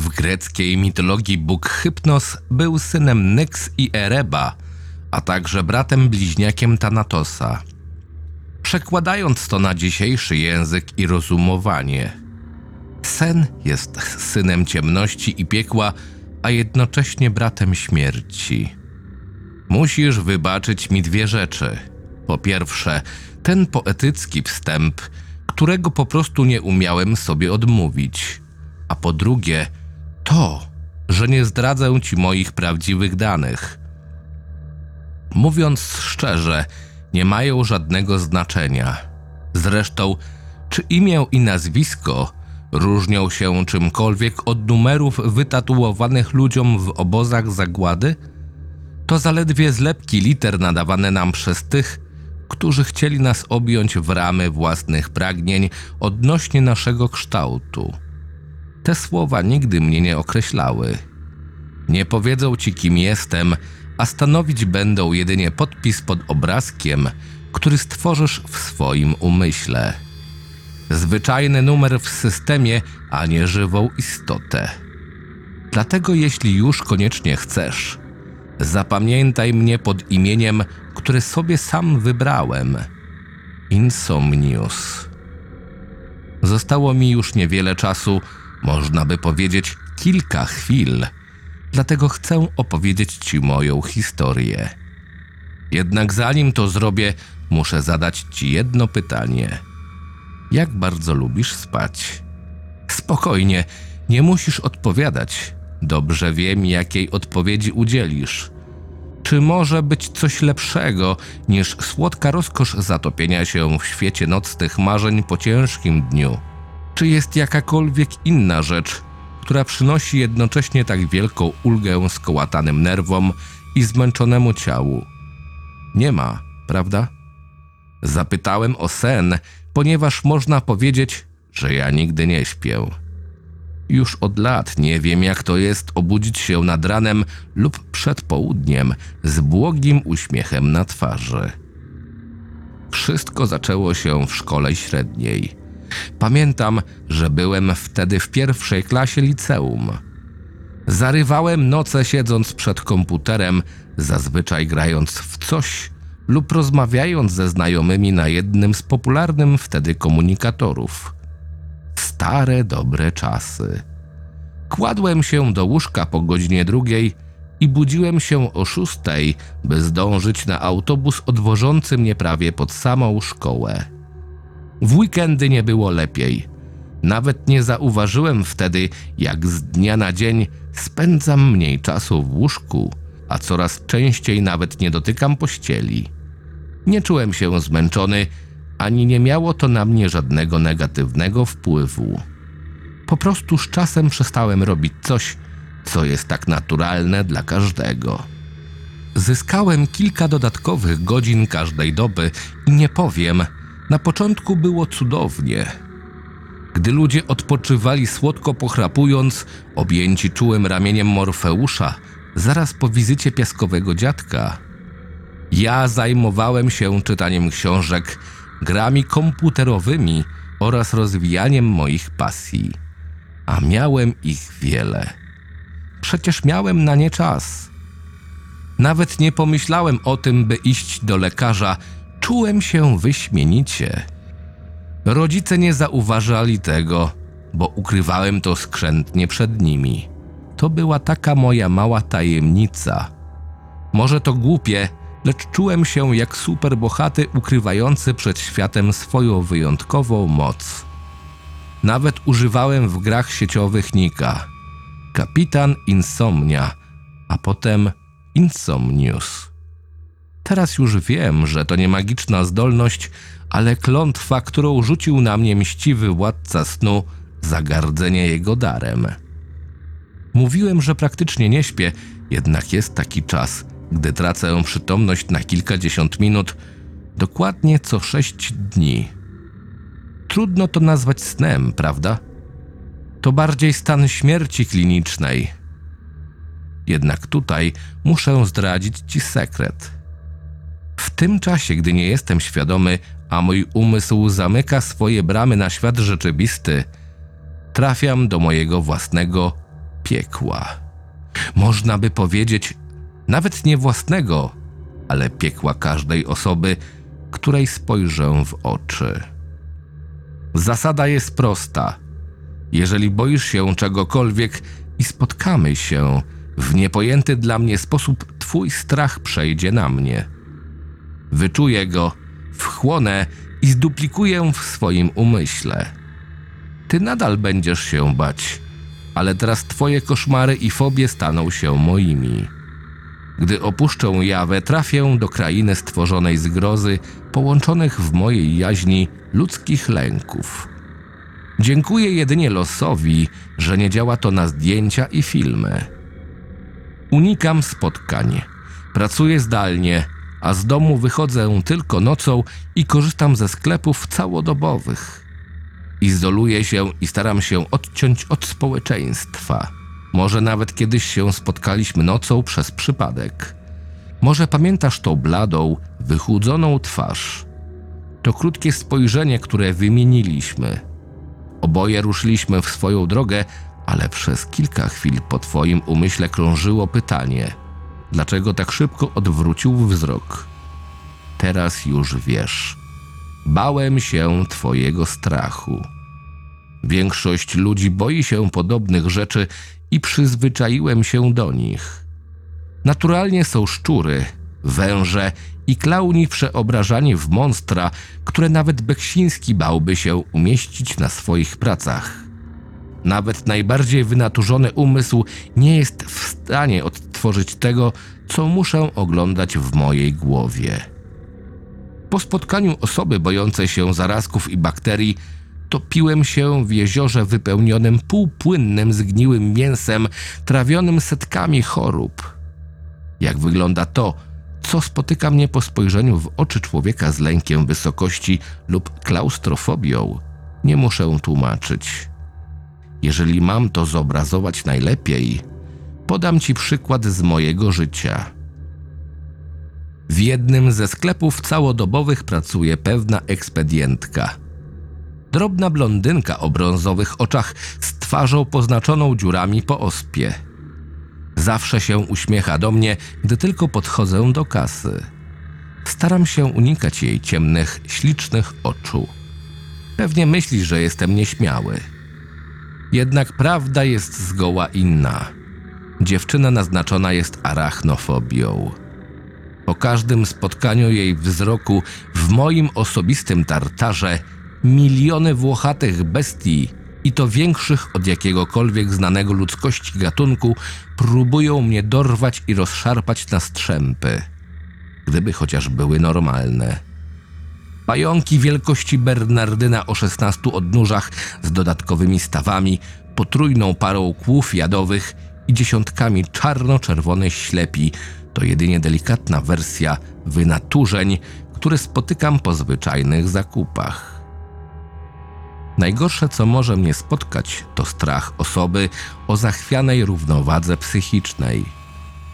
W greckiej mitologii Bóg Hypnos był synem Nyx i Ereba, a także bratem bliźniakiem Thanatosa. Przekładając to na dzisiejszy język i rozumowanie, sen jest synem ciemności i piekła, a jednocześnie bratem śmierci. Musisz wybaczyć mi dwie rzeczy. Po pierwsze, ten poetycki wstęp, którego po prostu nie umiałem sobie odmówić. A po drugie, to, że nie zdradzę ci moich prawdziwych danych. Mówiąc szczerze, nie mają żadnego znaczenia. Zresztą, czy imię i nazwisko różnią się czymkolwiek od numerów wytatuowanych ludziom w obozach zagłady? To zaledwie zlepki liter nadawane nam przez tych, którzy chcieli nas objąć w ramy własnych pragnień odnośnie naszego kształtu. Te słowa nigdy mnie nie określały. Nie powiedzą ci, kim jestem, a stanowić będą jedynie podpis pod obrazkiem, który stworzysz w swoim umyśle. Zwyczajny numer w systemie, a nie żywą istotę. Dlatego, jeśli już koniecznie chcesz, zapamiętaj mnie pod imieniem, które sobie sam wybrałem Insomnius. Zostało mi już niewiele czasu, można by powiedzieć kilka chwil, dlatego chcę opowiedzieć Ci moją historię. Jednak zanim to zrobię, muszę zadać Ci jedno pytanie. Jak bardzo lubisz spać? Spokojnie, nie musisz odpowiadać. Dobrze wiem, jakiej odpowiedzi udzielisz. Czy może być coś lepszego niż słodka rozkosz zatopienia się w świecie nocnych marzeń po ciężkim dniu? Czy jest jakakolwiek inna rzecz, która przynosi jednocześnie tak wielką ulgę skołatanym nerwom i zmęczonemu ciału? Nie ma, prawda? Zapytałem o sen, ponieważ można powiedzieć, że ja nigdy nie śpię. Już od lat nie wiem, jak to jest obudzić się nad ranem lub przed południem z błogim uśmiechem na twarzy. Wszystko zaczęło się w szkole średniej. Pamiętam, że byłem wtedy w pierwszej klasie liceum. Zarywałem noce siedząc przed komputerem, zazwyczaj grając w coś lub rozmawiając ze znajomymi na jednym z popularnym wtedy komunikatorów. Stare, dobre czasy. Kładłem się do łóżka po godzinie drugiej i budziłem się o szóstej, by zdążyć na autobus odwożący mnie prawie pod samą szkołę. W weekendy nie było lepiej. Nawet nie zauważyłem wtedy, jak z dnia na dzień spędzam mniej czasu w łóżku, a coraz częściej nawet nie dotykam pościeli. Nie czułem się zmęczony, ani nie miało to na mnie żadnego negatywnego wpływu. Po prostu z czasem przestałem robić coś, co jest tak naturalne dla każdego. Zyskałem kilka dodatkowych godzin każdej doby i nie powiem, na początku było cudownie. Gdy ludzie odpoczywali słodko pochrapując, objęci czułym ramieniem Morfeusza, zaraz po wizycie piaskowego dziadka, ja zajmowałem się czytaniem książek, grami komputerowymi oraz rozwijaniem moich pasji. A miałem ich wiele. Przecież miałem na nie czas. Nawet nie pomyślałem o tym, by iść do lekarza. Czułem się wyśmienicie. Rodzice nie zauważali tego, bo ukrywałem to skrzętnie przed nimi. To była taka moja mała tajemnica. Może to głupie, lecz czułem się jak superbohaty ukrywający przed światem swoją wyjątkową moc. Nawet używałem w grach sieciowych nika. Kapitan Insomnia, a potem Insomnius. Teraz już wiem, że to nie magiczna zdolność, ale klątwa, którą rzucił na mnie mściwy władca snu za gardzenie jego darem. Mówiłem, że praktycznie nie śpię, jednak jest taki czas, gdy tracę przytomność na kilkadziesiąt minut, dokładnie co sześć dni. Trudno to nazwać snem, prawda? To bardziej stan śmierci klinicznej. Jednak tutaj muszę zdradzić ci sekret. W tym czasie, gdy nie jestem świadomy, a mój umysł zamyka swoje bramy na świat rzeczywisty, trafiam do mojego własnego piekła. Można by powiedzieć, nawet nie własnego, ale piekła każdej osoby, której spojrzę w oczy. Zasada jest prosta. Jeżeli boisz się czegokolwiek i spotkamy się, w niepojęty dla mnie sposób twój strach przejdzie na mnie. Wyczuję go, wchłonę i zduplikuję w swoim umyśle. Ty nadal będziesz się bać, ale teraz twoje koszmary i fobie staną się moimi. Gdy opuszczę Jawę, trafię do krainy stworzonej z grozy, połączonych w mojej jaźni ludzkich lęków. Dziękuję jedynie losowi, że nie działa to na zdjęcia i filmy. Unikam spotkań. Pracuję zdalnie, a z domu wychodzę tylko nocą i korzystam ze sklepów całodobowych. Izoluję się i staram się odciąć od społeczeństwa. Może nawet kiedyś się spotkaliśmy nocą przez przypadek. Może pamiętasz tą bladą, wychudzoną twarz. To krótkie spojrzenie, które wymieniliśmy. Oboje ruszyliśmy w swoją drogę, ale przez kilka chwil po twoim umyśle krążyło pytanie: dlaczego tak szybko odwrócił wzrok? Teraz już wiesz. Bałem się twojego strachu. Większość ludzi boi się podobnych rzeczy i przyzwyczaiłem się do nich. Naturalnie są szczury, węże i klauni przeobrażani w monstra, które nawet Beksiński bałby się umieścić na swoich pracach. Nawet najbardziej wynaturzony umysł nie jest w stanie odtworzyć tego, co muszę oglądać w mojej głowie. Po spotkaniu osoby bojącej się zarazków i bakterii, topiłem się w jeziorze wypełnionym półpłynnym, zgniłym mięsem, trawionym setkami chorób. Jak wygląda to, co spotyka mnie po spojrzeniu w oczy człowieka z lękiem wysokości lub klaustrofobią, nie muszę tłumaczyć. Jeżeli mam to zobrazować najlepiej, podam Ci przykład z mojego życia. W jednym ze sklepów całodobowych pracuje pewna ekspedientka. Drobna blondynka o brązowych oczach z twarzą poznaczoną dziurami po ospie. Zawsze się uśmiecha do mnie, gdy tylko podchodzę do kasy. Staram się unikać jej ciemnych, ślicznych oczu. Pewnie myśli, że jestem nieśmiały. Jednak prawda jest zgoła inna. Dziewczyna naznaczona jest arachnofobią. Po każdym spotkaniu jej wzroku w moim osobistym tartarze miliony włochatych bestii i to większych od jakiegokolwiek znanego ludzkości gatunku próbują mnie dorwać i rozszarpać na strzępy. Gdyby chociaż były normalne. Pająki wielkości Bernardyna o 16 odnóżach z dodatkowymi stawami, potrójną parą kłów jadowych i dziesiątkami czarno-czerwonych ślepi to jedynie delikatna wersja wynaturzeń, które spotykam po zwyczajnych zakupach. Najgorsze, co może mnie spotkać, to strach osoby o zachwianej równowadze psychicznej.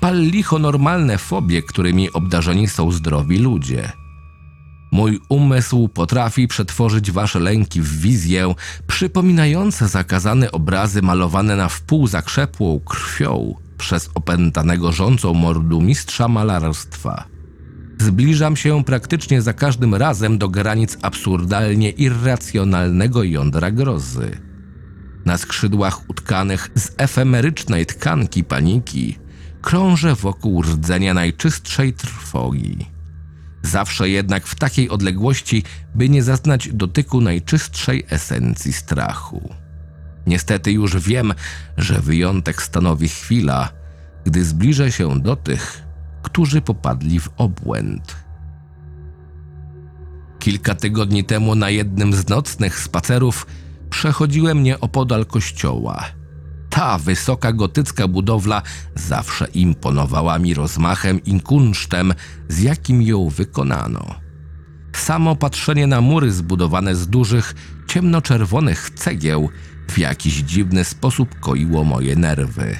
Pal licho normalne fobie, którymi obdarzeni są zdrowi ludzie. Mój umysł potrafi przetworzyć wasze lęki w wizję, przypominające zakazane obrazy malowane na wpół zakrzepłą krwią przez opętanego rządzą mordu mistrza malarstwa. Zbliżam się praktycznie za każdym razem do granic absurdalnie irracjonalnego jądra grozy. Na skrzydłach utkanych z efemerycznej tkanki paniki krążę wokół rdzenia najczystszej trwogi. Zawsze jednak w takiej odległości, by nie zaznać dotyku najczystszej esencji strachu. Niestety już wiem, że wyjątek stanowi chwila, gdy zbliżę się do tych, którzy popadli w obłęd. Kilka tygodni temu na jednym z nocnych spacerów przechodziłem nieopodal kościoła. Ta wysoka gotycka budowla zawsze imponowała mi rozmachem i kunsztem, z jakim ją wykonano. Samo patrzenie na mury zbudowane z dużych, ciemnoczerwonych cegieł w jakiś dziwny sposób koiło moje nerwy.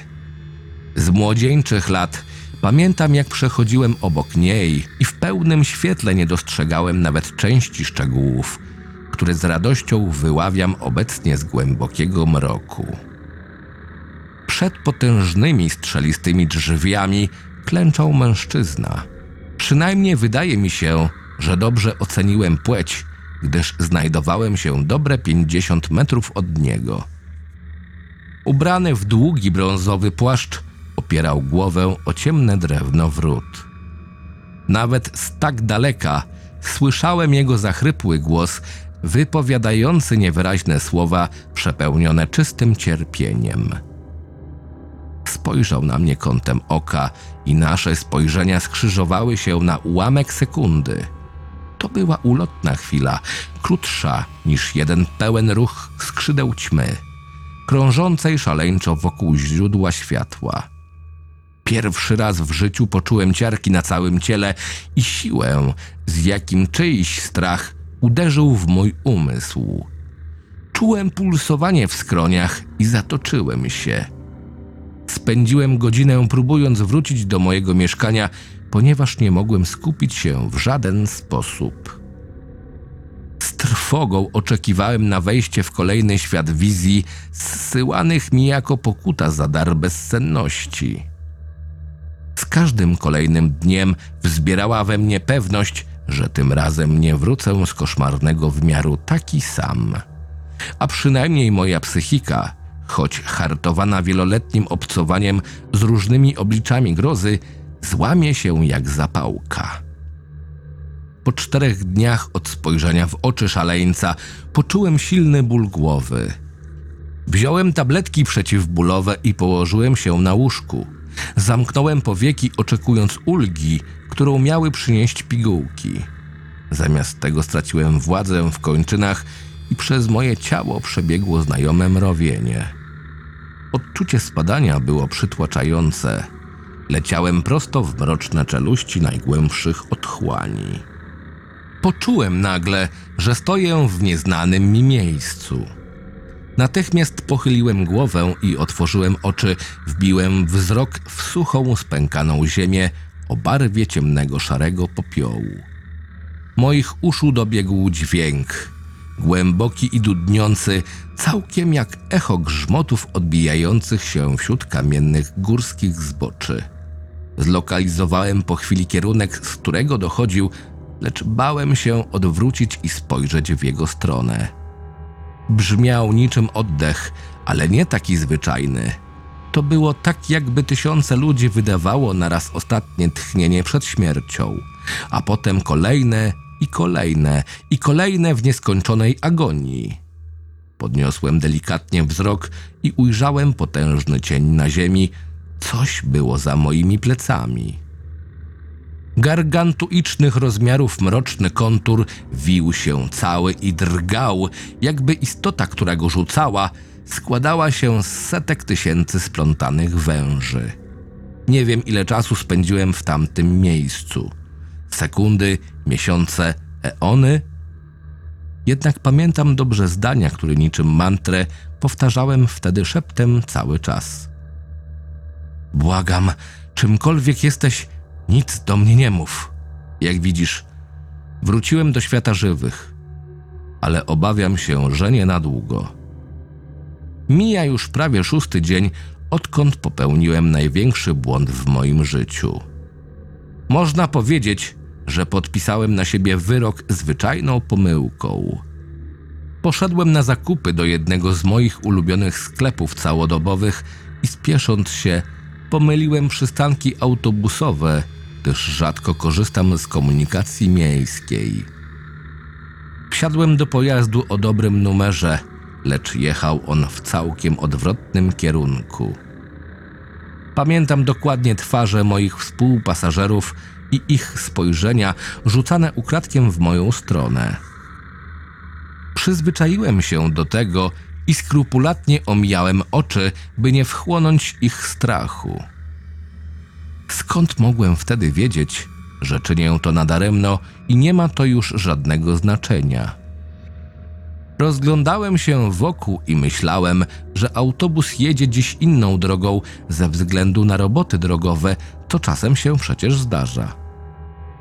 Z młodzieńczych lat pamiętam, jak przechodziłem obok niej i w pełnym świetle nie dostrzegałem nawet części szczegółów, które z radością wyławiam obecnie z głębokiego mroku. Przed potężnymi strzelistymi drzwiami klęczał mężczyzna. Przynajmniej wydaje mi się, że dobrze oceniłem płeć, gdyż znajdowałem się dobre 50 metrów od niego. Ubrany w długi brązowy płaszcz, opierał głowę o ciemne drewno wrót. Nawet z tak daleka słyszałem jego zachrypły głos, wypowiadający niewyraźne słowa przepełnione czystym cierpieniem. Spojrzał na mnie kątem oka i nasze spojrzenia skrzyżowały się na ułamek sekundy. To była ulotna chwila, krótsza niż jeden pełen ruch skrzydeł ćmy, krążącej szaleńczo wokół źródła światła. Pierwszy raz w życiu poczułem ciarki na całym ciele i siłę, z jakim czyjś strach uderzył w mój umysł. Czułem pulsowanie w skroniach i zatoczyłem się. Spędziłem godzinę próbując wrócić do mojego mieszkania, ponieważ nie mogłem skupić się w żaden sposób. Z trwogą oczekiwałem na wejście w kolejny świat wizji, zsyłanych mi jako pokuta za dar bezsenności. Z każdym kolejnym dniem wzbierała we mnie pewność, że tym razem nie wrócę z koszmarnego wymiaru taki sam. A przynajmniej moja psychika, choć hartowana wieloletnim obcowaniem z różnymi obliczami grozy, złamie się jak zapałka. Po czterech dniach od spojrzenia w oczy szaleńca poczułem silny ból głowy. Wziąłem tabletki przeciwbólowe i położyłem się na łóżku. Zamknąłem powieki, oczekując ulgi, którą miały przynieść pigułki. Zamiast tego straciłem władzę w kończynach i przez moje ciało przebiegło znajome mrowienie. Odczucie spadania było przytłaczające. Leciałem prosto w mroczne czeluści najgłębszych otchłani. Poczułem nagle, że stoję w nieznanym mi miejscu. Natychmiast pochyliłem głowę i otworzyłem oczy, wbiłem wzrok w suchą, spękaną ziemię o barwie ciemnego szarego popiołu. Moich uszu dobiegł dźwięk, głęboki i dudniący, całkiem jak echo grzmotów odbijających się wśród kamiennych górskich zboczy. Zlokalizowałem po chwili kierunek, z którego dochodził, lecz bałem się odwrócić i spojrzeć w jego stronę. Brzmiał niczym oddech, ale nie taki zwyczajny. To było tak, jakby tysiące ludzi wydawało naraz ostatnie tchnienie przed śmiercią, a potem kolejne i kolejne i kolejne w nieskończonej agonii. Podniosłem delikatnie wzrok i ujrzałem potężny cień na ziemi. Coś było za moimi plecami. Gargantuicznych rozmiarów mroczny kontur wił się cały i drgał, jakby istota, która go rzucała, składała się z setek tysięcy splątanych węży. Nie wiem, ile czasu spędziłem w tamtym miejscu. Sekundy, miesiące, eony. Jednak pamiętam dobrze zdania, które niczym mantrę powtarzałem wtedy szeptem cały czas. Błagam, czymkolwiek jesteś, nic do mnie nie mów. Jak widzisz, wróciłem do świata żywych, ale obawiam się, że nie na długo. Mija już prawie szósty dzień, odkąd popełniłem największy błąd w moim życiu. Można powiedzieć, że podpisałem na siebie wyrok zwyczajną pomyłką. Poszedłem na zakupy do jednego z moich ulubionych sklepów całodobowych i spiesząc się, pomyliłem przystanki autobusowe, gdyż rzadko korzystam z komunikacji miejskiej. Wsiadłem do pojazdu o dobrym numerze, lecz jechał on w całkiem odwrotnym kierunku. Pamiętam dokładnie twarze moich współpasażerów i ich spojrzenia rzucane ukradkiem w moją stronę. Przyzwyczaiłem się do tego i skrupulatnie omijałem oczy, by nie wchłonąć ich strachu. Skąd mogłem wtedy wiedzieć, że czynię to nadaremno i nie ma to już żadnego znaczenia? Rozglądałem się wokół i myślałem, że autobus jedzie dziś inną drogą ze względu na roboty drogowe, to czasem się przecież zdarza.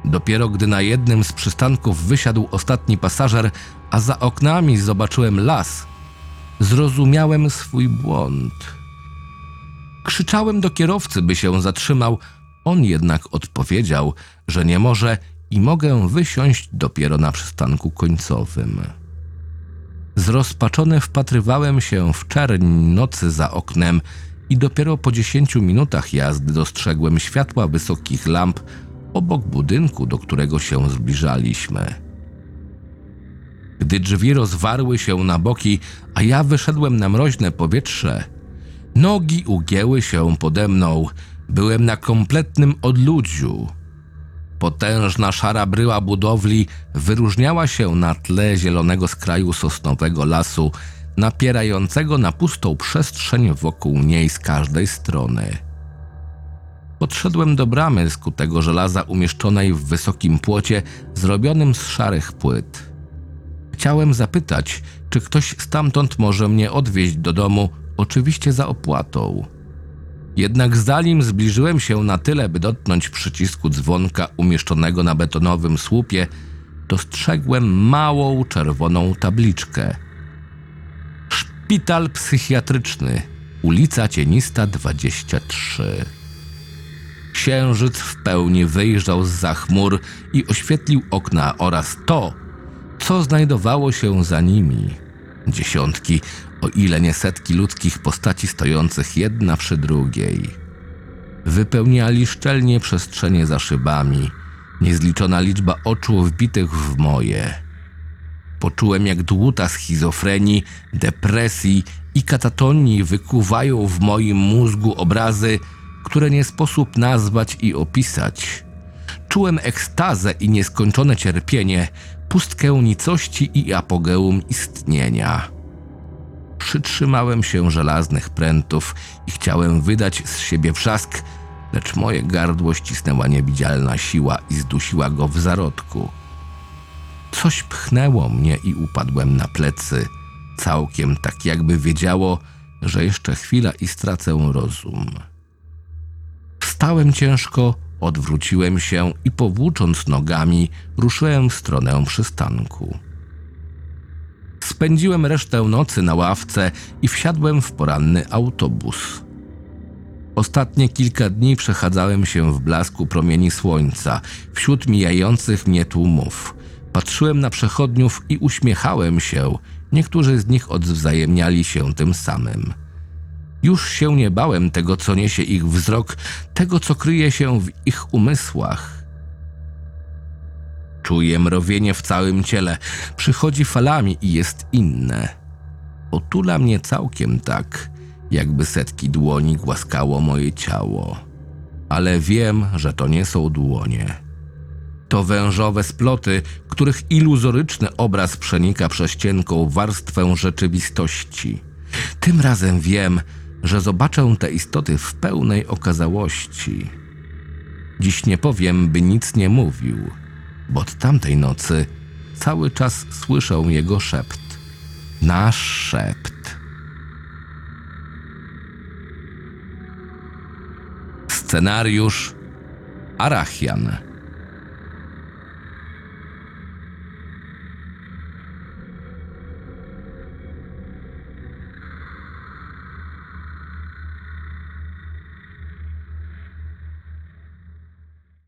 Dopiero gdy na jednym z przystanków wysiadł ostatni pasażer, a za oknami zobaczyłem las, zrozumiałem swój błąd. Krzyczałem do kierowcy, by się zatrzymał. On jednak odpowiedział, że nie może i mogę wysiąść dopiero na przystanku końcowym. Zrozpaczony wpatrywałem się w czerń nocy za oknem i dopiero po dziesięciu minutach jazdy dostrzegłem światła wysokich lamp obok budynku, do którego się zbliżaliśmy. Gdy drzwi rozwarły się na boki, a ja wyszedłem na mroźne powietrze, nogi ugięły się pode mną. Byłem na kompletnym odludziu. Potężna szara bryła budowli wyróżniała się na tle zielonego skraju sosnowego lasu, napierającego na pustą przestrzeń wokół niej z każdej strony. Podszedłem do bramy z kutego żelaza umieszczonej w wysokim płocie zrobionym z szarych płyt. Chciałem zapytać, czy ktoś stamtąd może mnie odwieźć do domu, oczywiście za opłatą. Jednak zanim zbliżyłem się na tyle, by dotknąć przycisku dzwonka umieszczonego na betonowym słupie, dostrzegłem małą czerwoną tabliczkę. Szpital psychiatryczny, ulica Cienista 23. Księżyc w pełni wyjrzał z chmur i oświetlił okna oraz to, co znajdowało się za nimi. Dziesiątki, o ile nie setki ludzkich postaci stojących jedna przy drugiej. Wypełniali szczelnie przestrzenie za szybami, niezliczona liczba oczu wbitych w moje. Poczułem, jak dłuta schizofrenii, depresji i katatonii wykuwają w moim mózgu obrazy, które nie sposób nazwać i opisać. Czułem ekstazę i nieskończone cierpienie, pustkę nicości i apogeum istnienia. Przytrzymałem się żelaznych prętów i chciałem wydać z siebie wrzask, lecz moje gardło ścisnęła niewidzialna siła i zdusiła go w zarodku. Coś pchnęło mnie i upadłem na plecy, całkiem tak jakby wiedziało, że jeszcze chwila i stracę rozum. Wstałem ciężko, odwróciłem się i powłócząc nogami, ruszyłem w stronę przystanku. Spędziłem resztę nocy na ławce i wsiadłem w poranny autobus. Ostatnie kilka dni przechadzałem się w blasku promieni słońca, wśród mijających mnie tłumów. Patrzyłem na przechodniów i uśmiechałem się. Niektórzy z nich odwzajemniali się tym samym. Już się nie bałem tego, co niesie ich wzrok, tego, co kryje się w ich umysłach. Czuję mrowienie w całym ciele, przychodzi falami i jest inne. Otula mnie całkiem tak, jakby setki dłoni głaskało moje ciało. Ale wiem, że to nie są dłonie. To wężowe sploty, których iluzoryczny obraz przenika przez cienką warstwę rzeczywistości. Tym razem wiem, że zobaczę te istoty w pełnej okazałości. Dziś nie powiem, by nic nie mówił, bo od tamtej nocy cały czas słyszę jego szept. Nasz szept. Scenariusz Arachian.